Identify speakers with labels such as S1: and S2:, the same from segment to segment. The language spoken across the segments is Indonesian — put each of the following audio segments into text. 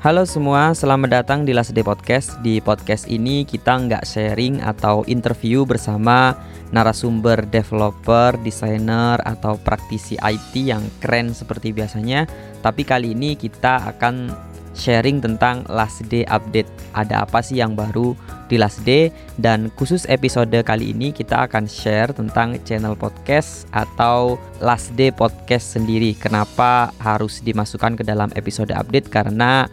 S1: Halo semua, selamat datang di Last Day Podcast. Di podcast ini kita nggak sharing atau interview bersama narasumber developer, desainer, atau praktisi IT yang keren seperti biasanya. Tapi kali ini kita akan sharing tentang Last Day Update. Ada apa sih yang baru di Last Day? Dan khusus episode kali ini kita akan share tentang channel podcast atau Last Day Podcast sendiri. Kenapa harus dimasukkan ke dalam episode update? Karena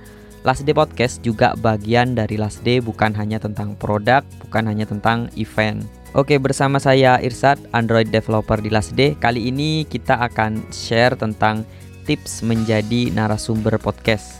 S1: Last Day Podcast juga bagian dari Last Day bukan hanya tentang produk, bukan hanya tentang event. Oke, bersama saya Irsad, Android developer di Last Day. Kali ini kita akan share tentang tips menjadi narasumber podcast.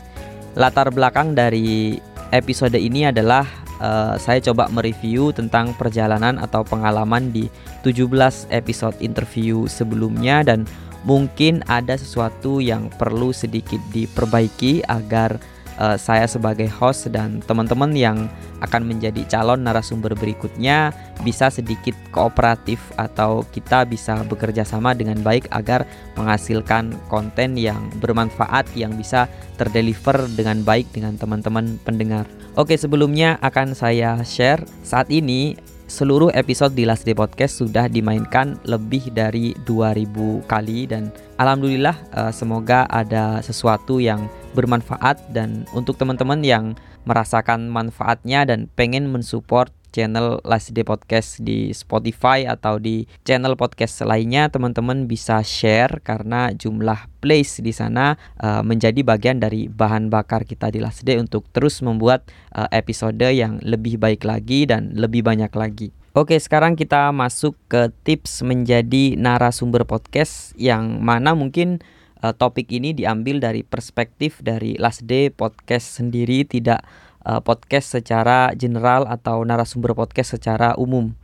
S1: Latar belakang dari episode ini adalah uh, saya coba mereview tentang perjalanan atau pengalaman di 17 episode interview sebelumnya dan mungkin ada sesuatu yang perlu sedikit diperbaiki agar uh, saya sebagai host dan teman-teman yang akan menjadi calon narasumber berikutnya bisa sedikit kooperatif atau kita bisa bekerja sama dengan baik agar menghasilkan konten yang bermanfaat yang bisa terdeliver dengan baik dengan teman-teman pendengar. Oke, sebelumnya akan saya share saat ini seluruh episode di Last Day Podcast sudah dimainkan lebih dari 2000 kali dan alhamdulillah uh, semoga ada sesuatu yang bermanfaat dan untuk teman-teman yang merasakan manfaatnya dan pengen mensupport channel Last Day Podcast di Spotify atau di channel podcast lainnya teman-teman bisa share karena jumlah plays di sana uh, menjadi bagian dari bahan bakar kita di Last Day untuk terus membuat uh, episode yang lebih baik lagi dan lebih banyak lagi. Oke, sekarang kita masuk ke tips menjadi narasumber podcast yang mana mungkin uh, topik ini diambil dari perspektif dari Last Day Podcast sendiri tidak uh, podcast secara general atau narasumber podcast secara umum.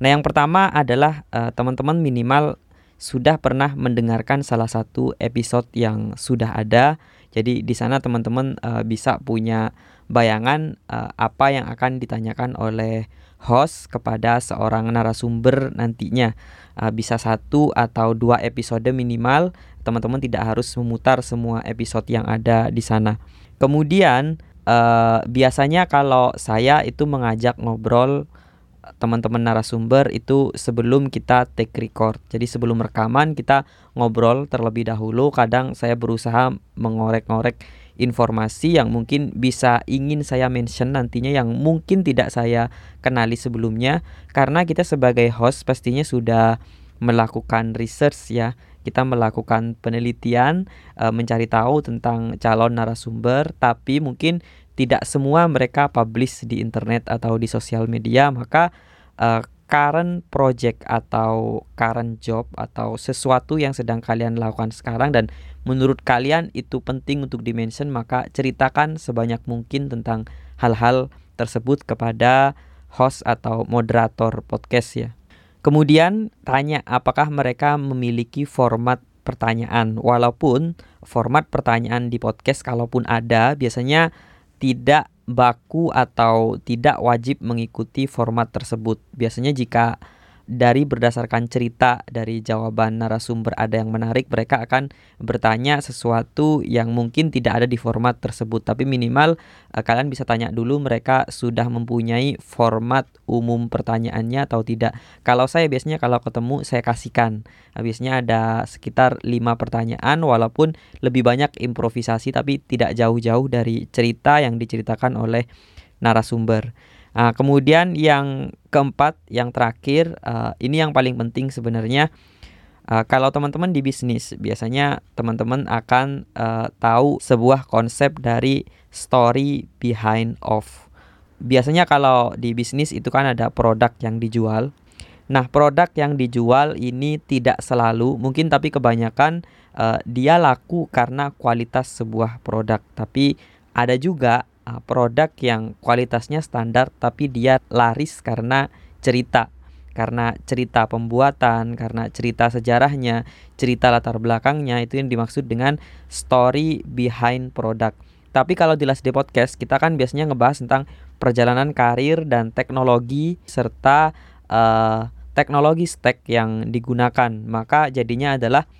S1: Nah, yang pertama adalah uh, teman-teman minimal sudah pernah mendengarkan salah satu episode yang sudah ada. Jadi di sana teman-teman uh, bisa punya bayangan uh, apa yang akan ditanyakan oleh host kepada seorang narasumber nantinya. Uh, bisa satu atau dua episode minimal teman-teman tidak harus memutar semua episode yang ada di sana. Kemudian uh, biasanya kalau saya itu mengajak ngobrol teman-teman narasumber itu sebelum kita take record. Jadi sebelum rekaman kita ngobrol terlebih dahulu. Kadang saya berusaha mengorek-ngorek informasi yang mungkin bisa ingin saya mention nantinya yang mungkin tidak saya kenali sebelumnya karena kita sebagai host pastinya sudah melakukan research ya kita melakukan penelitian e, mencari tahu tentang calon narasumber tapi mungkin tidak semua mereka publish di internet atau di sosial media maka e, current project atau current job atau sesuatu yang sedang kalian lakukan sekarang dan menurut kalian itu penting untuk dimention maka ceritakan sebanyak mungkin tentang hal-hal tersebut kepada host atau moderator podcast ya. Kemudian tanya apakah mereka memiliki format pertanyaan. Walaupun format pertanyaan di podcast kalaupun ada biasanya tidak baku atau tidak wajib mengikuti format tersebut. Biasanya jika dari berdasarkan cerita dari jawaban narasumber ada yang menarik, mereka akan bertanya sesuatu yang mungkin tidak ada di format tersebut, tapi minimal uh, kalian bisa tanya dulu mereka sudah mempunyai format umum pertanyaannya atau tidak. Kalau saya biasanya kalau ketemu saya kasihkan. Nah, biasanya ada sekitar lima pertanyaan walaupun lebih banyak improvisasi tapi tidak jauh-jauh dari cerita yang diceritakan oleh narasumber. Nah, kemudian yang keempat, yang terakhir, uh, ini yang paling penting sebenarnya. Uh, kalau teman-teman di bisnis, biasanya teman-teman akan uh, tahu sebuah konsep dari story behind of. Biasanya kalau di bisnis itu kan ada produk yang dijual. Nah, produk yang dijual ini tidak selalu, mungkin tapi kebanyakan uh, dia laku karena kualitas sebuah produk. Tapi ada juga uh, produk yang kualitasnya standar tapi dia laris karena cerita karena cerita pembuatan, karena cerita sejarahnya, cerita latar belakangnya itu yang dimaksud dengan story behind product. Tapi kalau di Last Day Podcast kita kan biasanya ngebahas tentang perjalanan karir dan teknologi serta uh, teknologi stack yang digunakan. Maka jadinya adalah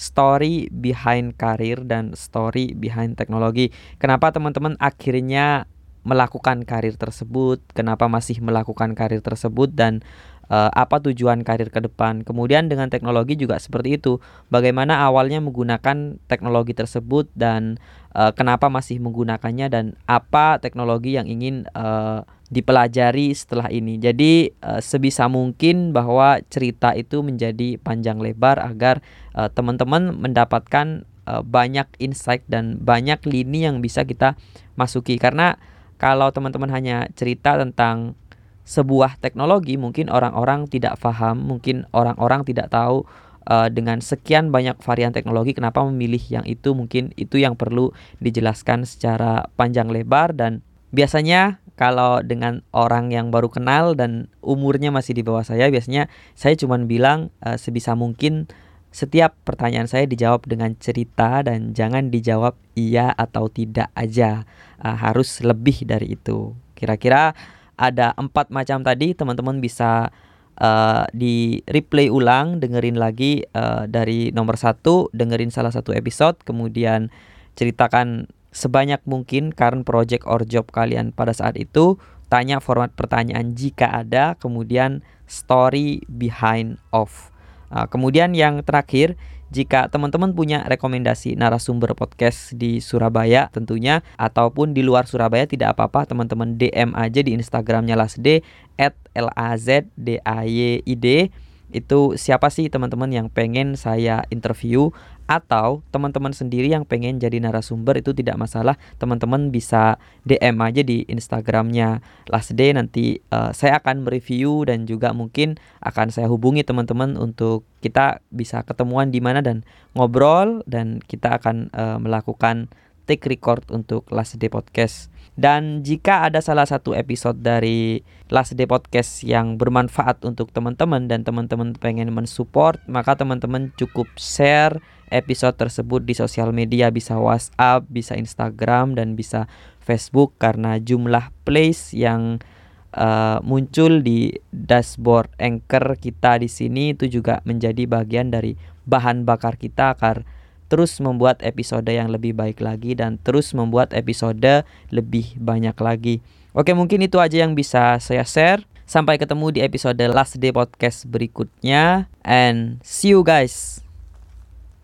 S1: story behind karir dan story behind teknologi. Kenapa teman-teman akhirnya melakukan karir tersebut, kenapa masih melakukan karir tersebut dan uh, apa tujuan karir ke depan. Kemudian dengan teknologi juga seperti itu. Bagaimana awalnya menggunakan teknologi tersebut dan uh, kenapa masih menggunakannya dan apa teknologi yang ingin uh, dipelajari setelah ini. Jadi uh, sebisa mungkin bahwa cerita itu menjadi panjang lebar agar teman-teman mendapatkan uh, banyak insight dan banyak lini yang bisa kita masuki karena kalau teman-teman hanya cerita tentang sebuah teknologi, mungkin orang-orang tidak paham, mungkin orang-orang tidak tahu uh, dengan sekian banyak varian teknologi kenapa memilih yang itu, mungkin itu yang perlu dijelaskan secara panjang lebar dan biasanya kalau dengan orang yang baru kenal dan umurnya masih di bawah saya, biasanya saya cuma bilang uh, sebisa mungkin setiap pertanyaan saya dijawab dengan cerita dan jangan dijawab iya atau tidak aja. Uh, harus lebih dari itu. Kira-kira ada empat macam tadi teman-teman bisa uh, di replay ulang, dengerin lagi uh, dari nomor satu, dengerin salah satu episode, kemudian ceritakan sebanyak mungkin current project or job kalian pada saat itu. Tanya format pertanyaan jika ada, kemudian story behind of. Uh, kemudian yang terakhir, jika teman-teman punya rekomendasi narasumber podcast di Surabaya tentunya ataupun di luar Surabaya tidak apa-apa teman-teman DM aja di Instagramnya Lasd at l a z d a y i d itu siapa sih teman-teman yang pengen saya interview atau teman-teman sendiri yang pengen jadi narasumber itu tidak masalah. Teman-teman bisa DM aja di Instagramnya. Last Day nanti uh, saya akan mereview dan juga mungkin akan saya hubungi teman-teman untuk kita bisa ketemuan di mana dan ngobrol dan kita akan uh, melakukan take record untuk Last Day Podcast. Dan jika ada salah satu episode dari Last Day Podcast yang bermanfaat untuk teman-teman dan teman-teman pengen mensupport, maka teman-teman cukup share episode tersebut di sosial media bisa WhatsApp, bisa Instagram dan bisa Facebook karena jumlah plays yang uh, muncul di dashboard Anchor kita di sini itu juga menjadi bagian dari bahan bakar kita agar terus membuat episode yang lebih baik lagi dan terus membuat episode lebih banyak lagi. Oke, mungkin itu aja yang bisa saya share. Sampai ketemu di episode Last Day Podcast berikutnya and see you guys.